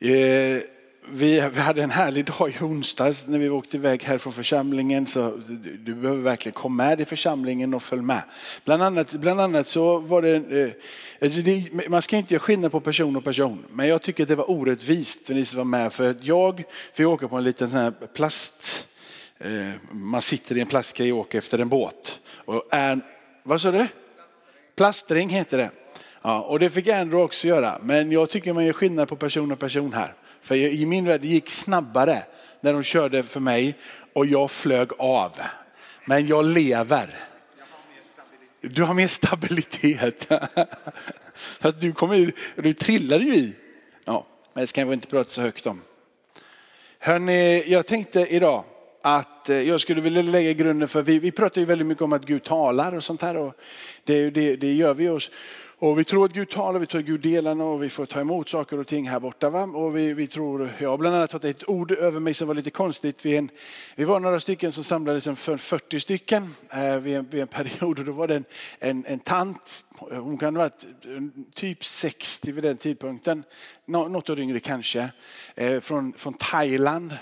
Eh, vi, hade en härlig dag i onsdags när vi åkte iväg här från församlingen. Så du, behöver verkligen komma med i församlingen och följ med. Bland annat, bland annat så var eh, alltså det, man ska inte göra skillnad på person och person. Men jag tycker att det var orättvist för ni som var med. För jag fick åka på en liten sån här plast, eh, man sitter i en plastgrej och åker efter en båt. Och är, vad sa du? Plastring heter det. Ja, och det fick Andrew också göra. Men jag tycker man gör skillnad på person och person här. För i min värld gick snabbare när de körde för mig och jag flög av. Men jag lever. Du har mer stabilitet. Fast du, kommer, du trillade ju i. Ja, men det ska vi inte prata så högt om. Hörrni, jag tänkte idag att eh, jag skulle vilja lägga grunden för, vi, vi pratar ju väldigt mycket om att Gud talar och sånt här. Och det, det, det gör vi oss. Och vi tror att Gud talar, vi tror att Gud delar och vi får ta emot saker och ting här borta. Va? Och vi, vi tror, jag har bland annat fått ett ord över mig som var lite konstigt. Vi, en, vi var några stycken som samlades för 40 stycken eh, vid, en, vid en period och då var det en, en, en tant, hon kan ha varit eh, typ 60 vid den tidpunkten, något år yngre kanske, eh, från, från Thailand,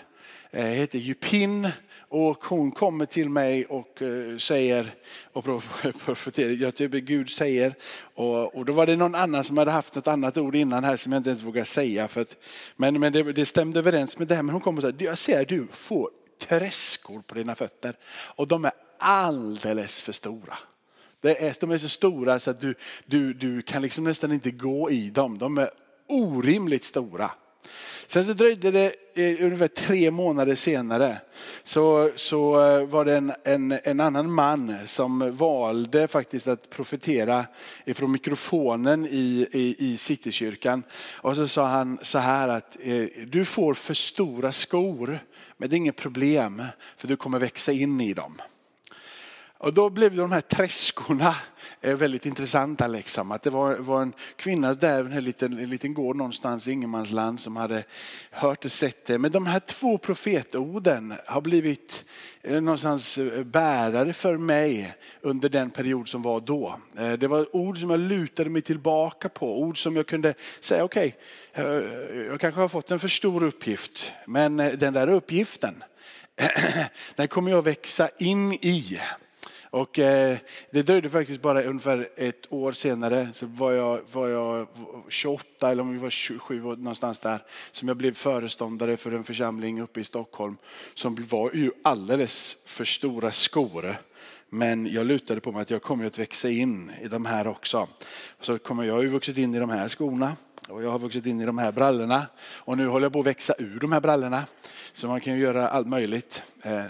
Eh, heter Jupin och hon kommer till mig och eh, säger, och profeterar, jag typ Gud säger. Och, och då var det någon annan som hade haft något annat ord innan här som jag inte ens vågar säga. För att, men men det, det stämde överens med det här. Men hon kommer och säger, jag ser du får träskor på dina fötter. Och de är alldeles för stora. Det är, de är så stora så att du, du, du kan liksom nästan inte gå i dem. De är orimligt stora. Sen så dröjde det eh, ungefär tre månader senare så, så eh, var det en, en, en, annan man som valde faktiskt att profetera ifrån mikrofonen i, i, i Citykyrkan. Och så sa han så här att eh, du får för stora skor men det är inget problem för du kommer växa in i dem. Och då blev de här träskorna eh, väldigt intressanta. Liksom. Att det var, var en kvinna där, en liten, en liten gård någonstans i ingenmansland som hade hört och sett det. Men de här två profetorden har blivit eh, någonstans eh, bärare för mig under den period som var då. Det var ord som jag lutade mig tillbaka på, ord som jag kunde säga okej, okay, jag kanske har fått en för stor uppgift, men den där uppgiften, den kommer jag växa in i. Och eh, det dröjde faktiskt bara ungefär ett år senare, så var jag, var jag 28 eller om vi var 27 någonstans där, som jag blev föreståndare för en församling uppe i Stockholm som var ju alldeles för stora skor. Men jag lutade på mig att jag kommer att växa in i de här också. Så kommer jag ju vuxit in i de här skorna. Och jag har vuxit in i de här brallorna och nu håller jag på att växa ur de här brallorna. Så man kan ju göra allt möjligt. Eh, eh,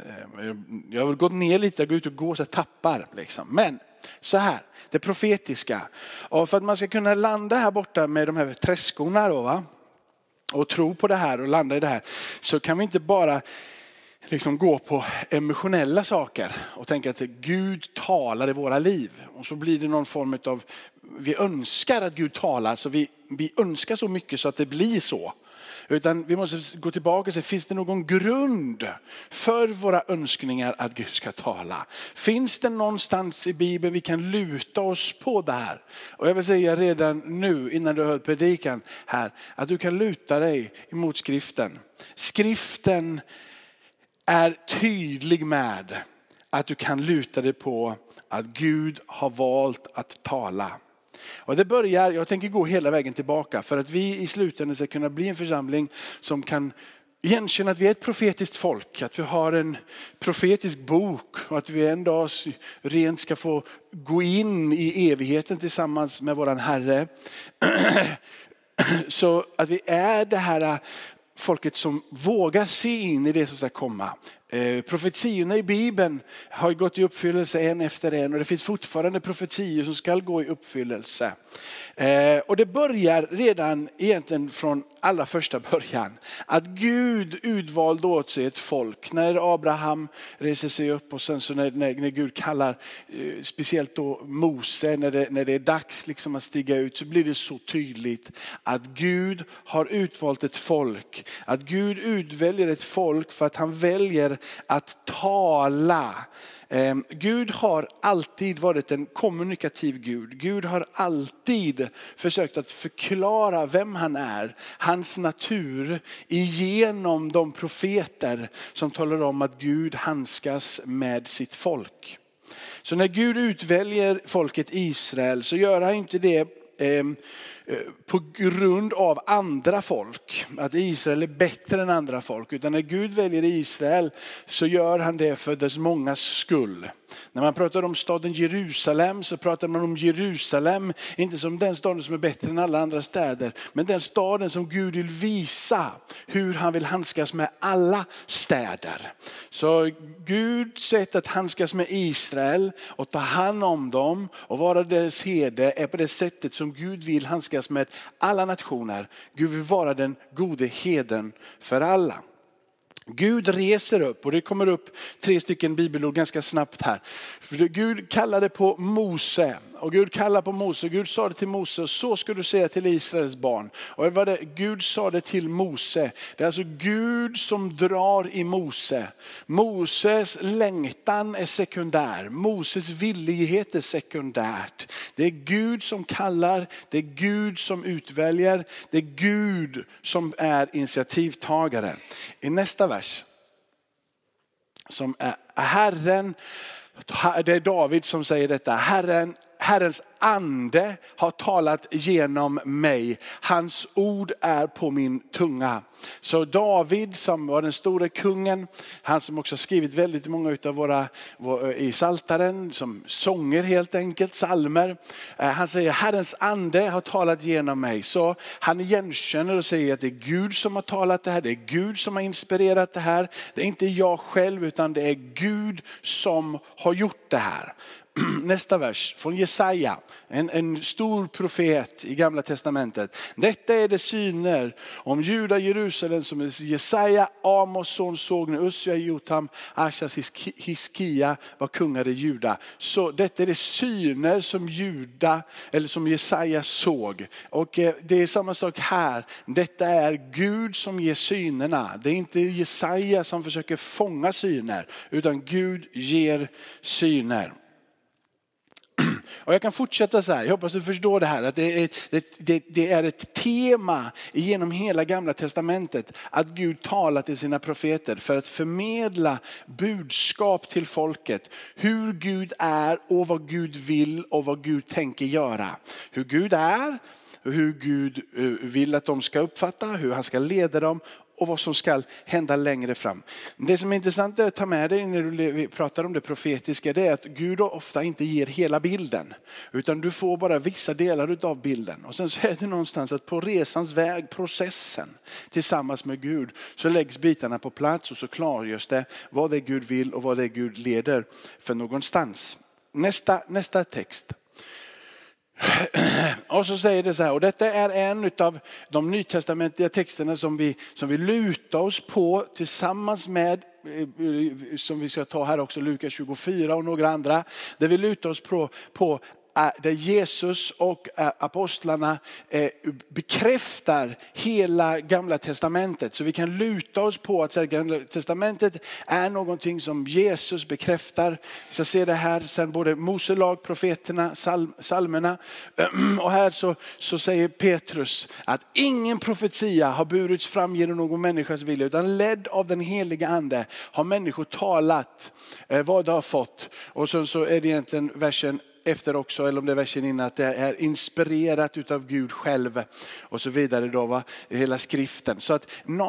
jag har gått ner lite, jag går ut och går så jag tappar. Liksom. Men så här, det profetiska. Och för att man ska kunna landa här borta med de här träskorna då, va? och tro på det här och landa i det här så kan vi inte bara liksom gå på emotionella saker och tänka att Gud talar i våra liv. Och så blir det någon form av, vi önskar att Gud talar så vi, vi önskar så mycket så att det blir så. Utan vi måste gå tillbaka och se, finns det någon grund för våra önskningar att Gud ska tala? Finns det någonstans i Bibeln vi kan luta oss på där? Och jag vill säga redan nu innan du har hört predikan här, att du kan luta dig emot skriften. Skriften är tydlig med att du kan luta dig på att Gud har valt att tala. Och det börjar, jag tänker gå hela vägen tillbaka för att vi i slutändan ska kunna bli en församling som kan igenkänna att vi är ett profetiskt folk, att vi har en profetisk bok och att vi en dag rent ska få gå in i evigheten tillsammans med våran Herre. Så att vi är det här äh, folket som vågar se in i det som ska komma. Eh, profetiorna i Bibeln har gått i uppfyllelse en efter en och det finns fortfarande profetior som ska gå i uppfyllelse. Eh, och det börjar redan egentligen från allra första början. Att Gud utvalde åt sig ett folk. När Abraham reser sig upp och sen så när, när, när Gud kallar, eh, speciellt då Mose, när det, när det är dags liksom att stiga ut så blir det så tydligt att Gud har utvalt ett folk. Att Gud utväljer ett folk för att han väljer att tala. Ehm, Gud har alltid varit en kommunikativ Gud. Gud har alltid försökt att förklara vem han är, hans natur, genom de profeter som talar om att Gud handskas med sitt folk. Så när Gud utväljer folket Israel så gör han inte det Eh, Eh, på grund av andra folk. Att Israel är bättre än andra folk. Utan när Gud väljer Israel så gör han det för dess mångas skull. När man pratar om staden Jerusalem så pratar man om Jerusalem, inte som den staden som är bättre än alla andra städer, men den staden som Gud vill visa hur han vill handskas med alla städer. Så Guds sätt att handskas med Israel och ta hand om dem och vara deras herde är på det sättet som Gud vill handskas med alla nationer. Gud vill vara den gode heden för alla. Gud reser upp och det kommer upp tre stycken bibelord ganska snabbt här. För Gud kallade på Mose och Gud kallar på Mose. Gud sa det till Mose, så ska du säga till Israels barn. Och det var det, Gud sa det till Mose. Det är alltså Gud som drar i Mose. Moses längtan är sekundär. Moses villighet är sekundärt. Det är Gud som kallar, det är Gud som utväljer, det är Gud som är initiativtagare. I nästa vers, som är Herren, det är David som säger detta. Herren Herrens ande har talat genom mig. Hans ord är på min tunga. Så David som var den store kungen, han som också skrivit väldigt många av våra, i saltaren som sånger helt enkelt, salmer. Eh, han säger Herrens ande har talat genom mig. Så han igenkänner och säger att det är Gud som har talat det här, det är Gud som har inspirerat det här. Det är inte jag själv utan det är Gud som har gjort det här. nästa vers från Jesaja, en, en stor profet i gamla testamentet. Detta är det syner om Juda, Jerusalem som Jesaja, Amos son såg när Ussia, Jotam, Ashas, Hiskia var kungar i Juda. Så detta är det syner som Juda, eller som Jesaja såg. Och eh, det är samma sak här. Detta är Gud som ger synerna. Det är inte Jesaja som försöker fånga syner, utan Gud ger syner. Och jag kan fortsätta så här, jag hoppas du förstår det här, att det är, det, det, det är ett tema genom hela gamla testamentet att Gud talar till sina profeter för att förmedla budskap till folket. Hur Gud är och vad Gud vill och vad Gud tänker göra. Hur Gud är, hur Gud eh, vill att de ska uppfatta, hur han ska leda dem och vad som ska hända längre fram. Det som är intressant att ta med dig när du pratar om det profetiska det är att Gud ofta inte ger hela bilden. Utan du får bara vissa delar av bilden. Och sen så är det någonstans att på resans väg, processen tillsammans med Gud så läggs bitarna på plats och så klargörs det vad det är Gud vill och vad det är Gud leder för någonstans. Nästa, nästa text. Och så säger det så här, och detta är en av de nytestamentliga texterna som vi, som vi lutar oss på tillsammans med, eh, eh, som vi ska ta här också, Lukas 24 och några andra. Där vi lutar oss på, på Eh, där Jesus och eh, apostlarna eh, bekräftar hela gamla testamentet. Så vi kan luta oss på att gamla testamentet är någonting som Jesus bekräftar. Vi ska se det här sen både Mose lag, profeterna, psalmerna. Och här så, så säger Petrus att ingen profetia har burits fram genom någon människas vilja utan ledd av den heliga ande har människor talat vad de har fått. Och sen så är det egentligen versen efter också, eller om det är versen innan, att det är inspirerat utav Gud själv och så vidare. Då, va? Hela skriften. Så att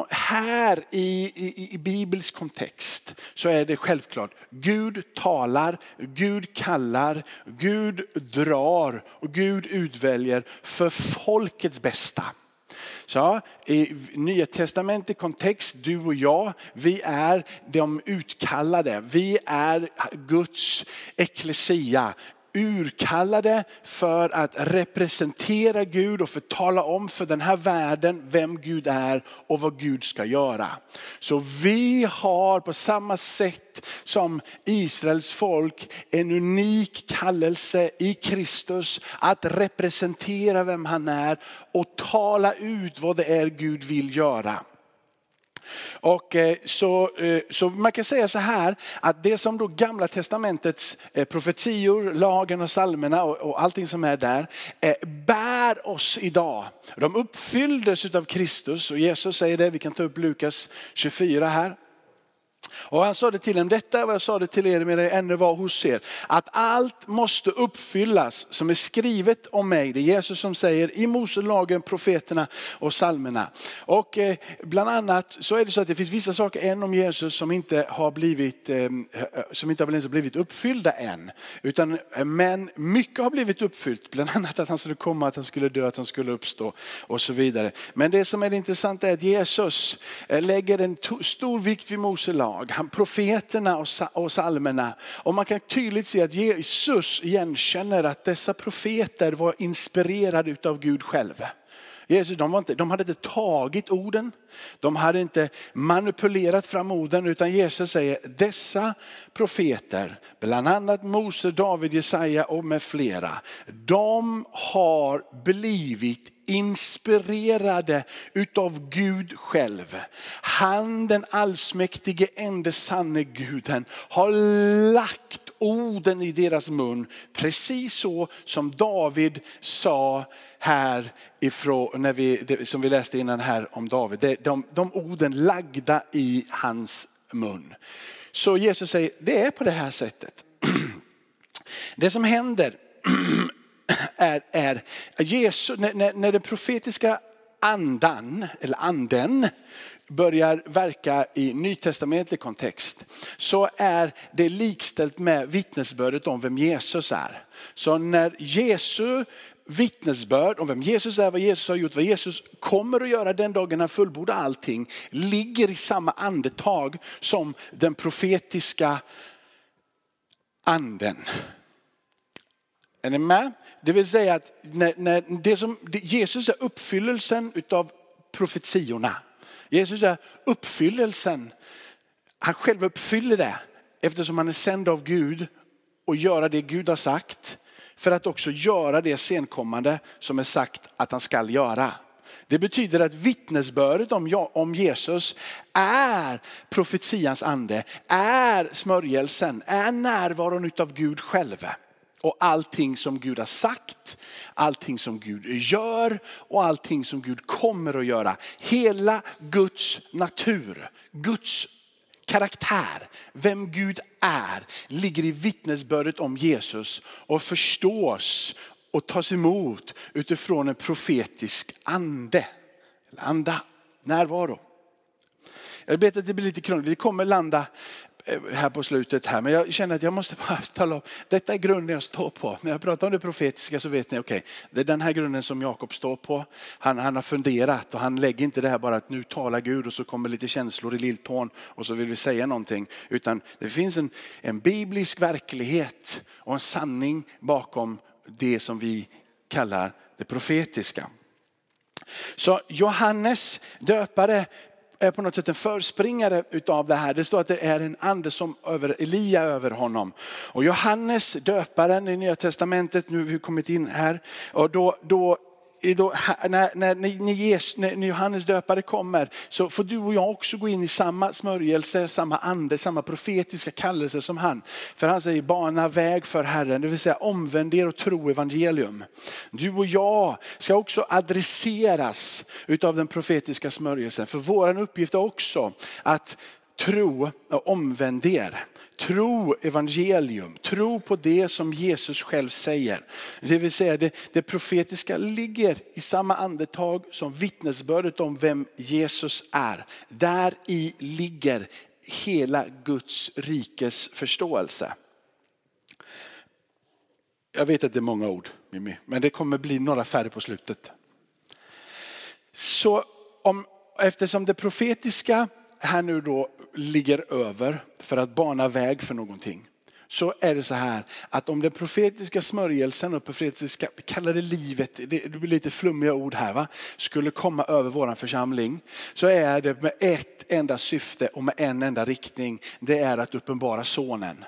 här i, i, i Bibels kontext så är det självklart, Gud talar, Gud kallar, Gud drar och Gud utväljer för folkets bästa. Så, I Nya testamentet kontext, du och jag, vi är de utkallade. Vi är Guds eklesia, urkallade för att representera Gud och för att tala om för den här världen vem Gud är och vad Gud ska göra. Så vi har på samma sätt som Israels folk en unik kallelse i Kristus att representera vem han är och tala ut vad det är Gud vill göra. Och eh, så, eh, så man kan säga så här att det som då gamla testamentets eh, profetior, lagen och psalmerna och, och allting som är där bär oss idag. De uppfylldes av Kristus och Jesus säger det, vi kan ta upp Lukas 24 här. Och han sa det till dem, detta vad jag sa det till er medan jag ännu var hos er. Att allt måste uppfyllas som är skrivet om mig. Det är Jesus som säger i Mose lagen, profeterna och salmerna. Och eh, bland annat så är det så att det finns vissa saker än om Jesus som inte har blivit, eh, eh som inte har blivit uppfyllda än. Utan, eh, men mycket har blivit uppfyllt, bland annat att han skulle komma, att han skulle dö, att han skulle uppstå och så vidare. Men det som är det intressanta är att Jesus eh, lägger en stor vikt vid Mose lag, han, profeterna och psalmerna. Och man kan tydligt se att Jesus igenkänner att dessa profeter var inspirerade av Gud själv. Jesus, de, var inte, de hade inte tagit orden, de hade inte manipulerat fram orden, utan Jesus säger dessa profeter, bland annat Mose, David, Jesaja och med flera, de har blivit inspirerade utav Gud själv. Han den allsmäktige ende sanne guden har lagt orden i deras mun. Precis så som David sa här ifrån, när vi, som vi läste innan här om David. De, de orden lagda i hans mun. Så Jesus säger, det är på det här sättet. Det som händer är, är Jesus, när, när, när den profetiska andan, eller anden, börjar verka i nytestamentlig kontext så är det likställt med vittnesbördet om vem Jesus är. Så när Jesu vittnesbörd om vem Jesus är, vad Jesus har gjort, vad Jesus kommer att göra den dagen han fullbordar allting, ligger i samma andetag som den profetiska anden. Är ni med? Det vill säga att när, när det som, Jesus är uppfyllelsen utav profetiorna. Jesus är uppfyllelsen. Han själv uppfyller det eftersom han är sänd av Gud och göra det Gud har sagt. För att också göra det senkommande som är sagt att han skall göra. Det betyder att vittnesbördet om Jesus är profetians ande, är smörjelsen, är närvaron av Gud själv. Och allting som Gud har sagt, allting som Gud gör och allting som Gud kommer att göra. Hela Guds natur, Guds karaktär, vem Gud är, ligger i vittnesbördet om Jesus och förstås och tas emot utifrån en profetisk ande, anda, närvaro. Jag vet att det blir lite krångligt, vi kommer landa Eh, här på slutet här, men jag känner att jag måste bara tala om, detta är grunden jag står på. När jag pratar om det profetiska så vet ni, okej, okay, det är den här grunden som Jakob står på. Han, han har funderat och han lägger inte det här bara att nu talar Gud och så kommer lite känslor i lilltån och så vill vi säga någonting. Utan det finns en, en biblisk verklighet och en sanning bakom det som vi kallar det profetiska. Så Johannes döpare är på något sätt en förspringare utav det här. Det står att det är en ande som över Elia över honom. Och Johannes döparen i Nya Testamentet, nu har vi kommit in här, och då, då då, när, när, när, när Johannes döpare kommer så får du och jag också gå in i samma smörjelse, samma ande, samma profetiska kallelse som han. För han säger bana väg för Herren, det vill säga omvänd er och tro evangelium. Du och jag ska också adresseras utav den profetiska smörjelsen. För vår uppgift är också att tro och omvänd er. Tro evangelium, tro på det som Jesus själv säger. Det vill säga det, det profetiska ligger i samma andetag som vittnesbördet om vem Jesus är. Där i ligger hela Guds rikes förståelse. Jag vet att det är många ord, Mimmi, men det kommer bli några färre på slutet. Så om, eftersom det profetiska här nu då ligger över för att bana väg för någonting. Så är det så här att om den profetiska smörjelsen och profetiska, kalla det livet, det blir lite flummiga ord här va, skulle komma över våran församling. Så är det med ett enda syfte och med en enda riktning. Det är att uppenbara sonen.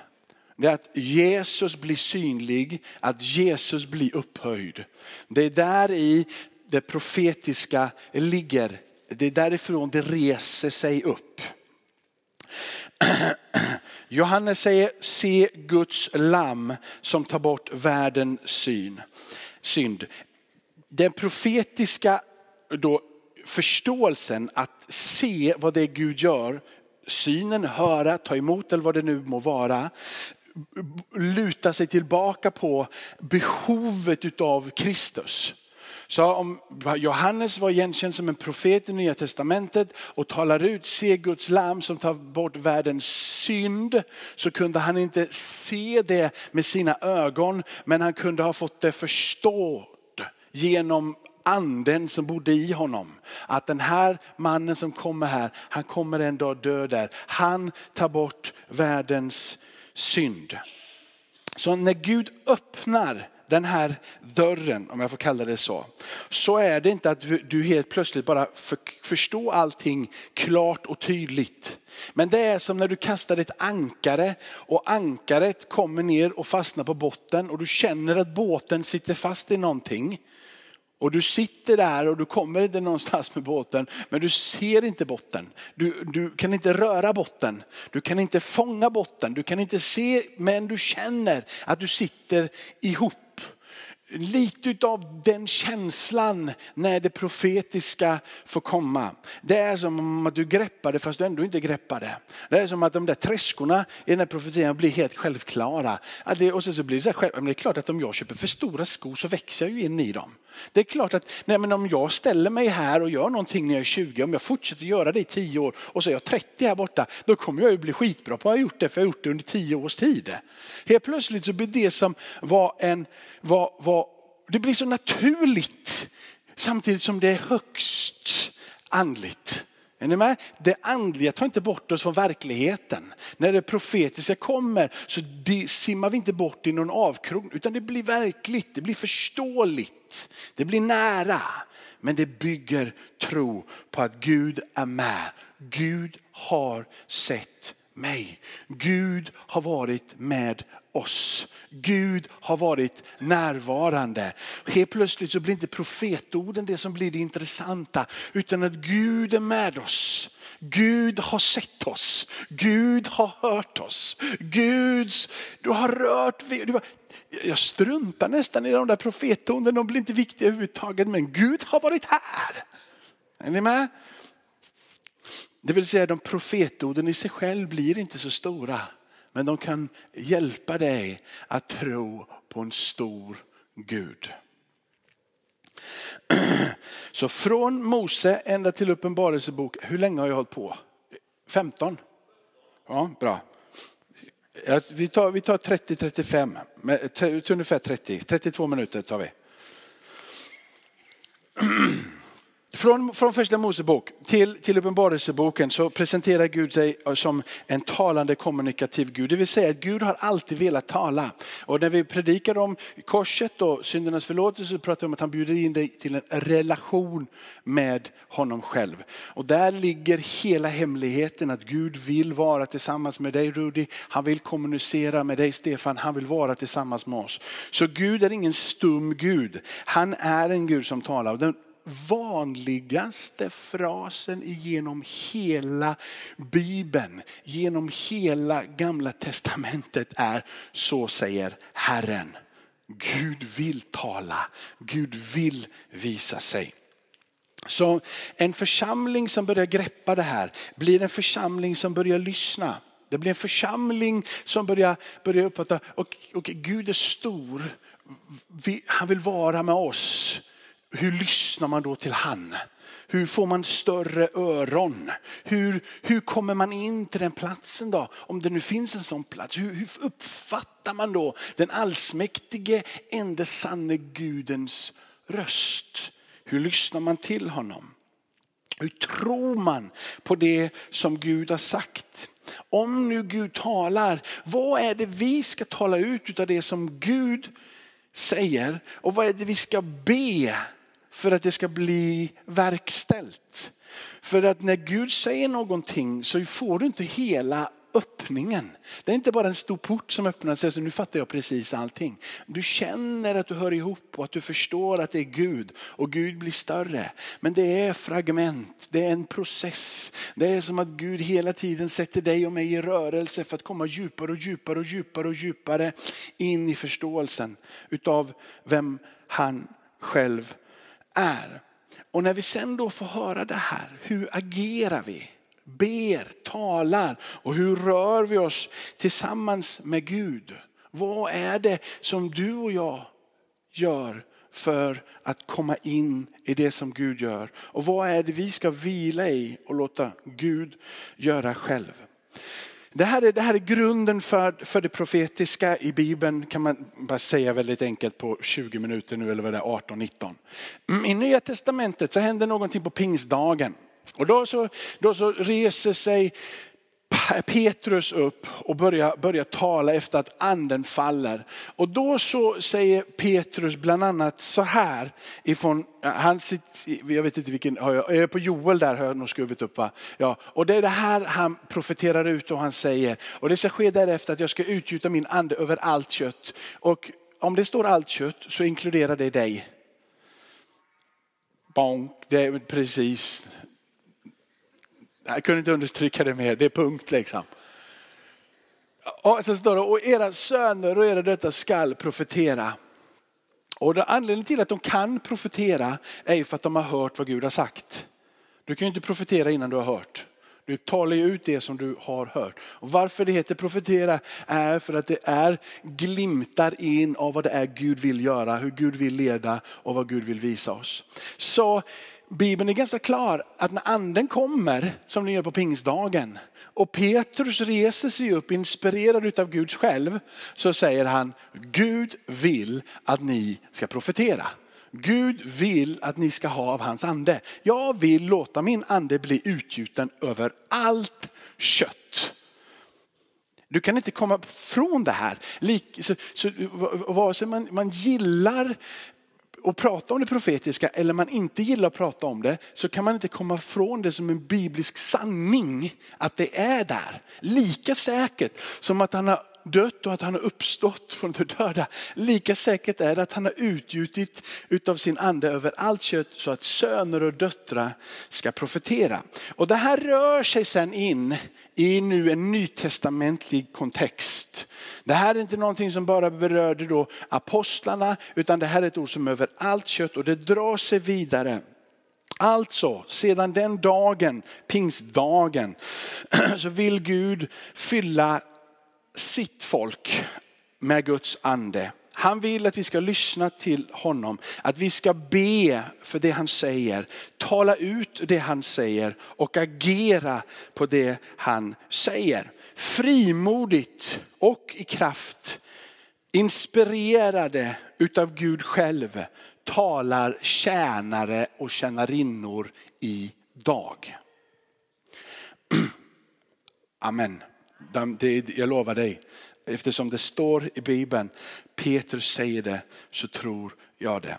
Det är att Jesus blir synlig, att Jesus blir upphöjd. Det är där i det profetiska ligger Det är därifrån det reser sig upp. Johannes säger, se Guds lamm som tar bort världens syn, synd. Den profetiska då, förståelsen att se vad det är Gud gör, synen, höra, ta emot eller vad det nu må vara, luta sig tillbaka på behovet utav Kristus. Så om Johannes var igenkänd som en profet i Nya Testamentet och talar ut, se Guds lam som tar bort världens synd, så kunde han inte se det med sina ögon, men han kunde ha fått det förstått genom anden som bodde i honom. Att den här mannen som kommer här, han kommer en dag dö där. Han tar bort världens synd. Så när Gud öppnar den här dörren, om jag får kalla det så, så är det inte att du helt plötsligt bara förstår allting klart och tydligt. Men det är som när du kastar ett ankare och ankaret kommer ner och fastnar på botten och du känner att båten sitter fast i någonting. Och du sitter där och du kommer inte någonstans med båten, men du ser inte botten. Du, du kan inte röra botten, du kan inte fånga botten, du kan inte se, men du känner att du sitter ihop lite av den känslan när det profetiska får komma. Det är som att du greppar det fast du ändå inte greppar det. Det är som att de där träskorna i den här profetian blir helt självklara. Och så blir det, så här, men det är klart att om jag köper för stora skor så växer jag ju in i dem. Det är klart att nej men om jag ställer mig här och gör någonting när jag är 20, om jag fortsätter göra det i 10 år och så är jag 30 här borta, då kommer jag ju bli skitbra på att ha gjort det för jag har gjort det under 10 års tid. Helt plötsligt så blir det som var en, var, var, det blir så naturligt samtidigt som det är högst andligt. Är ni med? Det andliga tar inte bort oss från verkligheten. När det profetiska kommer så simmar vi inte bort i någon avkrok utan det blir verkligt, det blir förståeligt, det blir nära. Men det bygger tro på att Gud är med. Gud har sett mig. Gud har varit med oss. Gud har varit närvarande. Helt plötsligt så blir inte profetorden det som blir det intressanta, utan att Gud är med oss. Gud har sett oss. Gud har hört oss. Guds, du har rört vid. Jag struntar nästan i de där profetorden, de blir inte viktiga överhuvudtaget. Men Gud har varit här. Är ni med? Det vill säga de profetorden i sig själv blir inte så stora. Men de kan hjälpa dig att tro på en stor Gud. Så från Mose ända till Uppenbarelsebok, hur länge har jag hållit på? 15? Ja, bra. Vi tar, vi tar 30-35, ungefär 30, 32 minuter tar vi. Från, från första Mosebok till, till Uppenbarelseboken så presenterar Gud sig eh, som en talande kommunikativ Gud. Det vill säga att Gud har alltid velat tala. Och när vi predikar om korset och syndernas förlåtelse så pratar vi om att han bjuder in dig till en relation med honom själv. Och där ligger hela hemligheten att Gud vill vara tillsammans med dig Rudi. Han vill kommunicera med dig Stefan. Han vill vara tillsammans med oss. Så Gud är ingen stum Gud. Han är en Gud som talar. Den vanligaste frasen genom hela Bibeln, genom hela gamla testamentet är så säger Herren. Gud vill tala, Gud vill visa sig. Så en församling som börjar greppa det här blir en församling som börjar lyssna. Det blir en församling som börjar, börjar uppfatta, och, och Gud är stor, han vill vara med oss hur lyssnar man då till han? Hur får man större öron? Hur, hur kommer man in till den platsen då? Om det nu finns en sån plats. Hur, hur uppfattar man då den allsmäktige, ende sanne Gudens röst? Hur lyssnar man till honom? Hur tror man på det som Gud har sagt? Om nu Gud talar, vad är det vi ska tala ut av det som Gud säger? Och vad är det vi ska be för att det ska bli verkställt. För att när Gud säger någonting så får du inte hela öppningen. Det är inte bara en stor port som öppnar sig, så alltså nu fattar jag precis allting. Du känner att du hör ihop och att du förstår att det är Gud och Gud blir större. Men det är fragment, det är en process. Det är som att Gud hela tiden sätter dig och mig i rörelse för att komma djupare och djupare och djupare och djupare in i förståelsen utav vem han själv är. Och när vi sen då får höra det här, hur agerar vi? ber, talar och hur rör vi oss tillsammans med Gud? Vad är det som du och jag gör för att komma in i det som Gud gör? Och vad är det vi ska vila i och låta Gud göra själv? Det här, är, det här är grunden för, för det profetiska i Bibeln kan man bara säga väldigt enkelt på 20 minuter nu eller vad det är 18-19. Mm, I Nya Testamentet så händer någonting på pingstdagen. Och då så, då så reser sig Petrus upp och börjar, börjar tala efter att anden faller. Och då så säger Petrus bland annat så här ifrån, han sitter, jag vet inte vilken, jag är på Joel där har jag nog skrivit upp va? Ja, och det är det här han profeterar ut och han säger, och det ska ske därefter att jag ska utgjuta min ande över allt kött. Och om det står allt kött så inkluderar det dig. Bonk, det är precis jag kunde inte understryka det mer, det är punkt liksom. Och så står det, och era söner och era döttrar skall profetera. Och anledningen till att de kan profetera är ju för att de har hört vad Gud har sagt. Du kan ju inte profetera innan du har hört. Du talar ju ut det som du har hört. Och varför det heter profetera är för att det är glimtar in av vad det är Gud vill göra, hur Gud vill leda och vad Gud vill visa oss. Så Bibeln är ganska klar att när anden kommer, som den gör på pingstdagen, och Petrus reser sig upp inspirerad av Gud själv, så säger han, Gud vill att ni ska profetera. Gud vill att ni ska ha av hans ande. Jag vill låta min ande bli utgjuten över allt kött. Du kan inte komma från det här. Så, så, vare sig man, man gillar och prata om det profetiska eller man inte gillar att prata om det så kan man inte komma från det som en biblisk sanning att det är där. Lika säkert som att han har dött och att han har uppstått från de döda. Lika säkert är det att han har utgjutit utav sin ande över allt kött så att söner och döttrar ska profetera. Och det här rör sig sen in i nu en nytestamentlig kontext. Det här är inte någonting som bara berörde då apostlarna utan det här är ett ord som är över allt kött och det drar sig vidare. Alltså, sedan den dagen, pingstdagen, så vill Gud fylla sitt folk med Guds ande. Han vill att vi ska lyssna till honom, att vi ska be för det han säger, tala ut det han säger och agera på det han säger. Frimodigt och i kraft, inspirerade utav Gud själv, talar tjänare och tjänarinnor i dag. Jag lovar dig, eftersom det står i Bibeln, Petrus säger det, så tror jag det.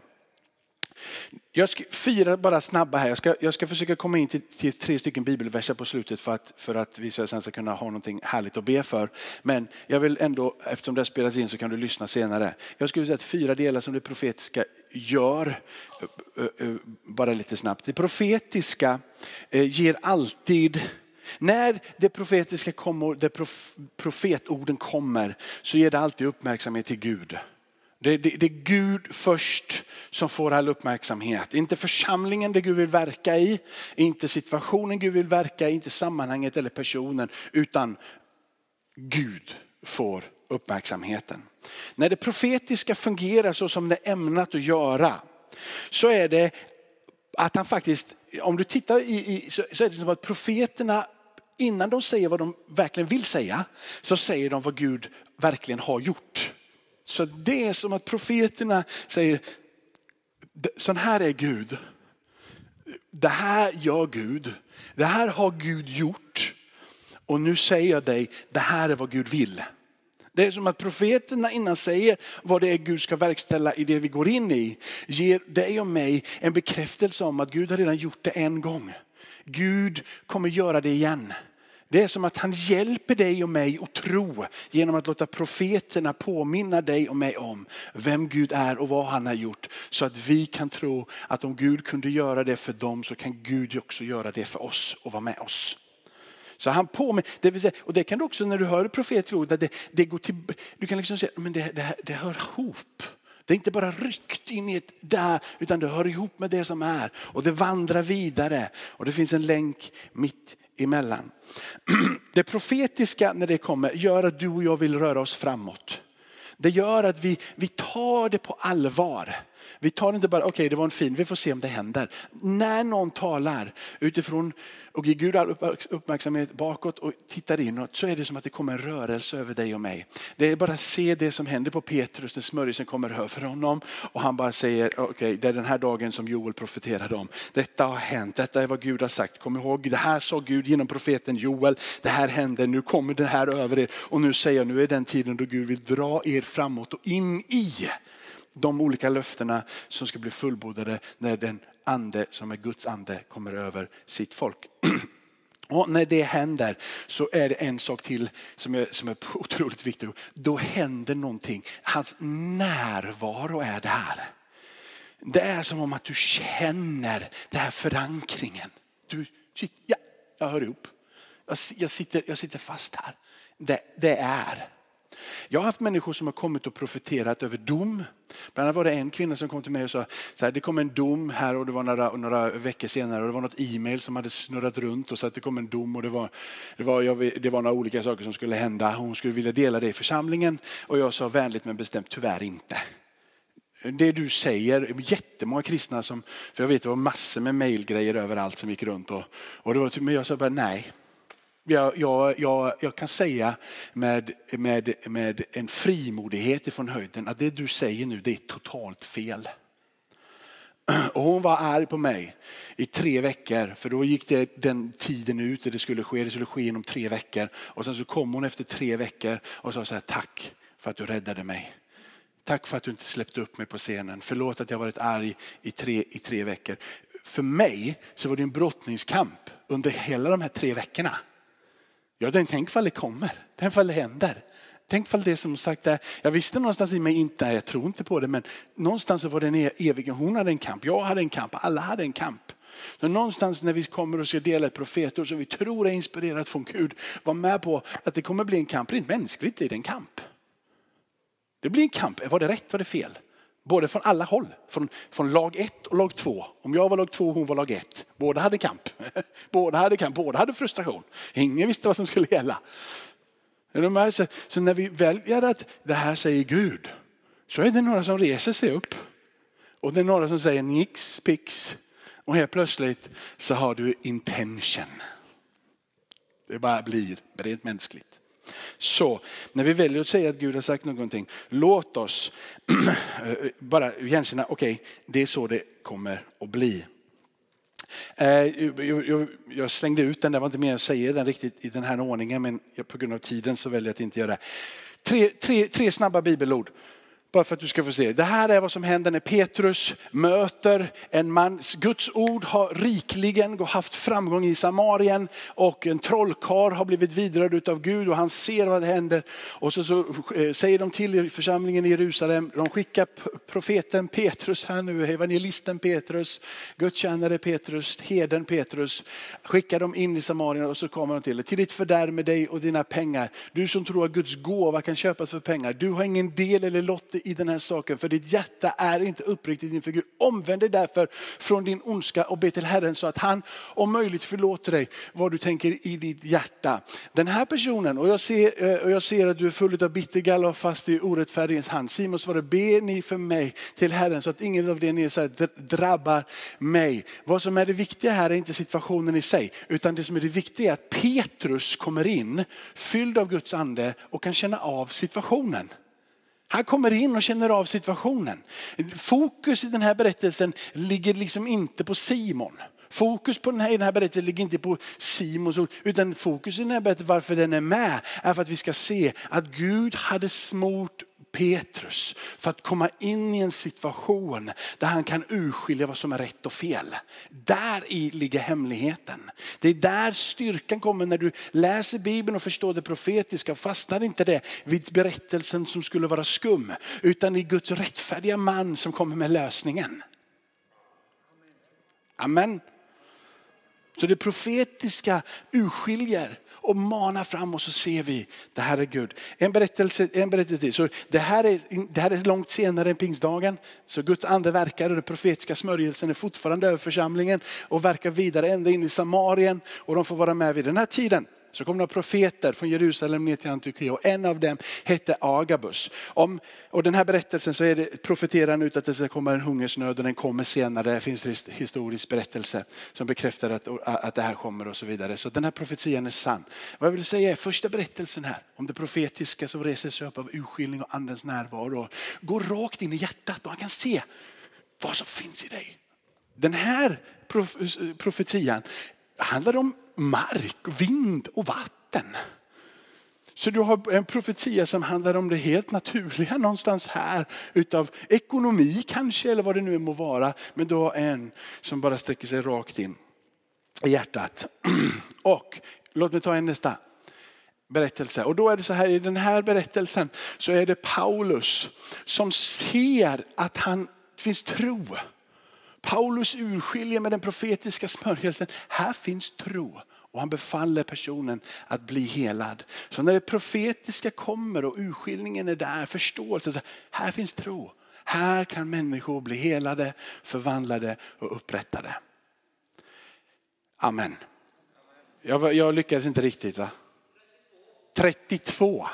Jag ska, fyra bara snabba här. Jag ska, jag ska försöka komma in till, till tre stycken bibelverser på slutet för att, för att vi sen ska kunna ha någonting härligt att be för. Men jag vill ändå, eftersom det spelas in så kan du lyssna senare. Jag skulle säga att fyra delar som det profetiska gör, eh, eh, eh, bara lite snabbt. Det profetiska ger alltid när det profetiska kommer, det prof, profetorden kommer så ger det alltid uppmärksamhet till Gud. Det, det, det, är Gud först som får all uppmärksamhet. Inte församlingen det Gud vill verka i, inte situationen Gud vill verka i, inte sammanhanget eller personen, utan Gud får uppmärksamheten. När det profetiska fungerar så som det är ämnat att göra, så är det att han faktiskt, om du tittar i, i så, så är det som att profeterna innan de säger vad de verkligen vill säga, så säger de vad Gud verkligen har gjort. Så det är som att profeterna säger, sån här är Gud. Det här gör Gud. Det här har Gud gjort. Och nu säger jag dig, det här är vad Gud vill. Det är som att profeterna innan säger vad det är Gud ska verkställa i det vi går in i, ger dig och mig en bekräftelse om att Gud har redan gjort det en gång. Gud kommer göra det igen. Det är som att han hjälper dig och mig att tro genom att låta profeterna påminna dig och mig om vem Gud är och vad han har gjort. Så att vi kan tro att om Gud kunde göra det för dem så kan Gud också göra det för oss och vara med oss. Så han påminner, det vill säga, och det kan du också när du hör profetiska ord, det, det går till, du kan liksom säga, men det, det, det hör ihop. Det är inte bara ryckt in i ett där, utan det hör ihop med det som är. Och det vandrar vidare. Och det finns en länk mitt emellan. Det profetiska när det kommer gör att du och jag vill röra oss framåt. Det gör att vi, vi tar det på allvar. Vi tar inte bara, okej okay, det var en fin, vi får se om det händer. När någon talar utifrån och ger Gud all uppmärksamhet bakåt och tittar inåt så är det som att det kommer en rörelse över dig och mig. Det är bara att se det som händer på Petrus när smörjelsen kommer över honom och han bara säger, okej okay, det är den här dagen som Joel profeterade om. Detta har hänt, detta är vad Gud har sagt. Kom ihåg, det här sa Gud genom profeten Joel. Det här hände, nu kommer det här över er och nu säger jag, nu är den tiden då Gud vill dra er framåt och in i de olika löftena som ska bli fullbordade när den ande som är Guds ande kommer över sitt folk. Och när det händer så är det en sak till som är, som är otroligt viktig. Då händer någonting. Hans närvaro är där. Det är som om att du känner den här förankringen. Du, ja, jag hör ihop. Jag, sitter, jag sitter fast här. Det, det är. Jag har haft människor som har kommit och profeterat över dom. Bland annat var det en kvinna som kom till mig och sa, så här, det kom en dom här och det var några, några veckor senare och det var något e-mail som hade snurrat runt och så att det kom en dom och det var, det, var, jag, det var några olika saker som skulle hända. Hon skulle vilja dela det i församlingen och jag sa vänligt men bestämt tyvärr inte det du säger, jättemånga kristna som, för jag vet det var massor med mejlgrejer överallt som gick runt och, och det var, typ, men jag sa bara nej, jag, jag, jag, jag, kan säga med, med, med en frimodighet ifrån höjden att det du säger nu det är totalt fel. Och hon var arg på mig i tre veckor för då gick det den tiden ut där det skulle ske. Det skulle ske inom tre veckor. Och sen så kom hon efter tre veckor och sa så här, tack för att du räddade mig. Tack för att du inte släppte upp mig på scenen. Förlåt att jag varit arg i tre, i tre veckor. För mig så var det en brottningskamp under hela de här tre veckorna. Ja, den, tänk fall det kommer. Tänk fall det händer. Tänk fall det som sagt är, jag visste någonstans i mig inte, jag tror inte på det, men någonstans så var det en e- evig, hon hade en kamp, jag hade en kamp, alla hade en kamp. Så någonstans när vi kommer och ska dela ett profetord som vi tror är inspirerat från Gud, var med på att det kommer bli en kamp. Rent mänskligt blir det en kamp. Det blir en kamp. Var det rätt? Var det fel? Både från alla håll. Från, från lag ett och lag två. Om jag var lag två och hon var lag ett. Båda hade kamp. Båda hade kamp. Båda hade frustration. Ingen visste vad som skulle gälla. Så när vi väljer att det här säger Gud så är det några som reser sig upp. Och det är några som säger nix, pix. Och helt plötsligt så har du intention. Det bara blir rent mänskligt. Så när vi väljer att säga att Gud har sagt någonting, låt oss eh, bara igenkänna, okej, okay, det är så det kommer att bli. Eh, jag slängde ut den, det var inte mer att säga den riktigt i den här ordningen, men på grund av tiden så väljer jag att inte göra det. Tre, tre, tre snabba bibelord bara för att du ska få se. Det här är vad som händer när Petrus möter en man. Guds ord har rikligen haft framgång i Samarien och en trollkar har blivit vidrörd av Gud och han ser vad det händer. Och så, så eh, säger de till församlingen i Jerusalem, de skickar profeten Petrus här nu, evangelisten Petrus, gudstjänare Petrus, heden Petrus, skickar dem in i Samarien och så kommer de till till ditt fördärv med dig och dina pengar. Du som tror att Guds gåva kan köpas för pengar, du har ingen del eller lott i den här saken för ditt hjärta är inte uppriktigt inför Gud. Omvänd dig därför från din ondska och be till Herren så att han om möjligt förlåter dig vad du tänker i ditt hjärta. Den här personen, och jag ser, eh, och jag ser att du är full av bittergalla och fast i orättfärdighetens hand. Simon svarade, be ni för mig till Herren så att ingen av det ni säger drabbar mig. Vad som är det viktiga här är inte situationen i sig, utan det som är det viktiga är att Petrus kommer in fylld av Guds ande och kan känna av situationen. Han kommer in och känner av situationen. Fokus i den här berättelsen ligger liksom inte på Simon. Fokus på den här, den här berättelsen ligger inte på Simons ord, utan fokus i den här berättelsen, varför den är med, är för att vi ska se att Gud hade smort Petrus för att komma in i en situation där han kan urskilja vad som är rätt och fel. Där i ligger hemligheten. Det är där styrkan kommer när du läser Bibeln och förstår det profetiska. Fastnar inte det vid berättelsen som skulle vara skum, utan i Guds rättfärdiga man som kommer med lösningen. Amen. Så det profetiska urskiljer och manar fram och så ser vi, det här är Gud. En berättelse, en berättelse till. Så det, här är, det här är långt senare än pingstdagen. Så Guds ande verkar och den profetiska smörjelsen är fortfarande över församlingen och verkar vidare ända in i Samarien. Och de får vara med vid den här tiden så kom några profeter från Jerusalem ner till Antiochia och en av dem hette Agabus. Om, och den här berättelsen så är det, profeterar ut att det ska komma en hungersnöd och den kommer senare. Det finns en historisk berättelse som bekräftar att, att det här kommer och så vidare. Så den här profetian är sann. Vad jag vill säga är första berättelsen här om det profetiska som reser sig upp av urskiljning och andens närvaro. Går rakt in i hjärtat och han kan se vad som finns i dig. Den här profetian handlar om mark, vind och vatten. Så du har en profetia som handlar om det helt naturliga någonstans här. Utav ekonomi kanske eller vad det nu må vara. Men du har en som bara sträcker sig rakt in i hjärtat. Och låt mig ta en nästa berättelse. Och då är det så här i den här berättelsen så är det Paulus som ser att han finns tro. Paulus urskiljer med den profetiska smörjelsen, här finns tro. Och han befaller personen att bli helad. Så när det profetiska kommer och urskiljningen är där, förståelse, så här finns tro. Här kan människor bli helade, förvandlade och upprättade. Amen. Jag, jag lyckades inte riktigt va? 32.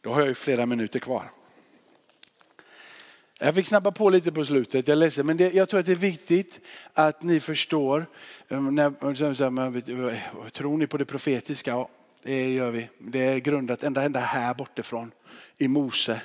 Då har jag ju flera minuter kvar. Jag fick snabba på lite på slutet, jag är ledsen. Men det, jag tror att det är viktigt att ni förstår. Eh, när, eh, eh, tror ni på det profetiska? Ja, det gör vi. Det är grundat ända, ända här bortifrån i Mose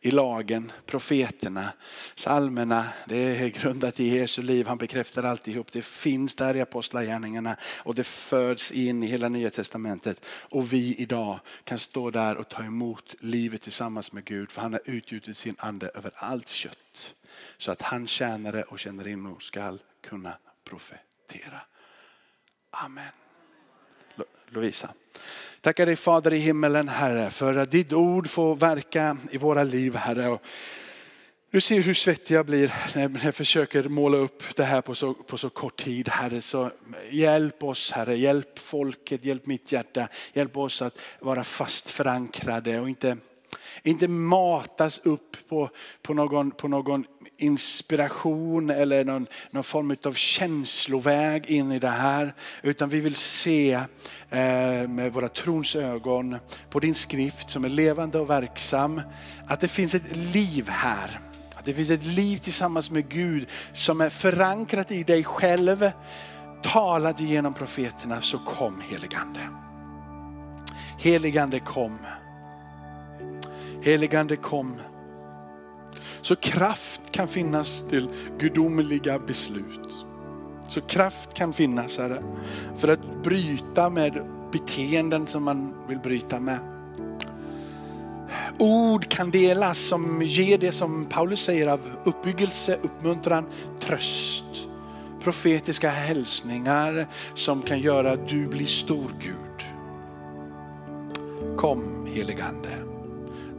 i lagen, profeterna, salmerna. Det är grundat i Jesu liv. Han bekräftar alltihop. Det finns där i apostlagärningarna och det föds in i hela nya testamentet. Och vi idag kan stå där och ta emot livet tillsammans med Gud. För han har utgjutit sin ande över allt kött. Så att han tjänare och tjänarinnor ska kunna profetera. Amen. Lovisa. Tackar dig Fader i himmelen Herre för att ditt ord får verka i våra liv Herre. du ser hur svettig jag blir när jag försöker måla upp det här på så, på så kort tid Herre. Så hjälp oss Herre, hjälp folket, hjälp mitt hjärta. Hjälp oss att vara fast förankrade och inte, inte matas upp på, på, någon, på någon inspiration eller någon, någon form av känsloväg in i det här. Utan vi vill se eh, med våra trons ögon på din skrift som är levande och verksam. Att det finns ett liv här. Att det finns ett liv tillsammans med Gud som är förankrat i dig själv. Talat genom profeterna så kom heligande. Heligande kom. Heligande kom. Så kraft kan finnas till gudomliga beslut. Så kraft kan finnas Herre, för att bryta med beteenden som man vill bryta med. Ord kan delas som ger det som Paulus säger av uppbyggelse, uppmuntran, tröst. Profetiska hälsningar som kan göra att du blir stor Gud. Kom heligande.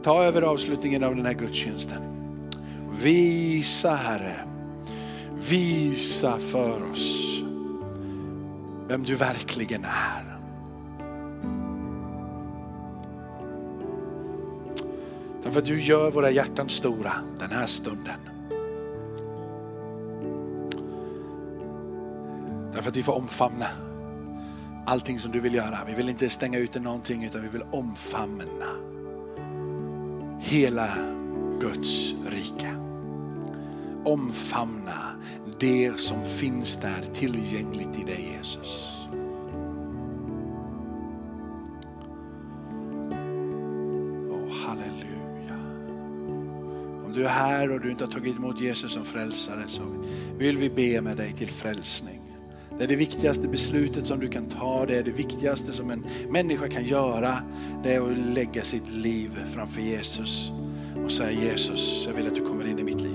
Ta över avslutningen av den här gudstjänsten. Visa Herre, visa för oss vem du verkligen är. Därför att du gör våra hjärtan stora den här stunden. Därför att vi får omfamna allting som du vill göra. Vi vill inte stänga ute någonting utan vi vill omfamna hela Guds rike. Omfamna det som finns där tillgängligt i dig Jesus. Halleluja. Om du är här och du inte har tagit emot Jesus som frälsare så vill vi be med dig till frälsning. Det är det viktigaste beslutet som du kan ta, det är det viktigaste som en människa kan göra. Det är att lägga sitt liv framför Jesus och säga Jesus, jag vill att du kommer in i mitt liv.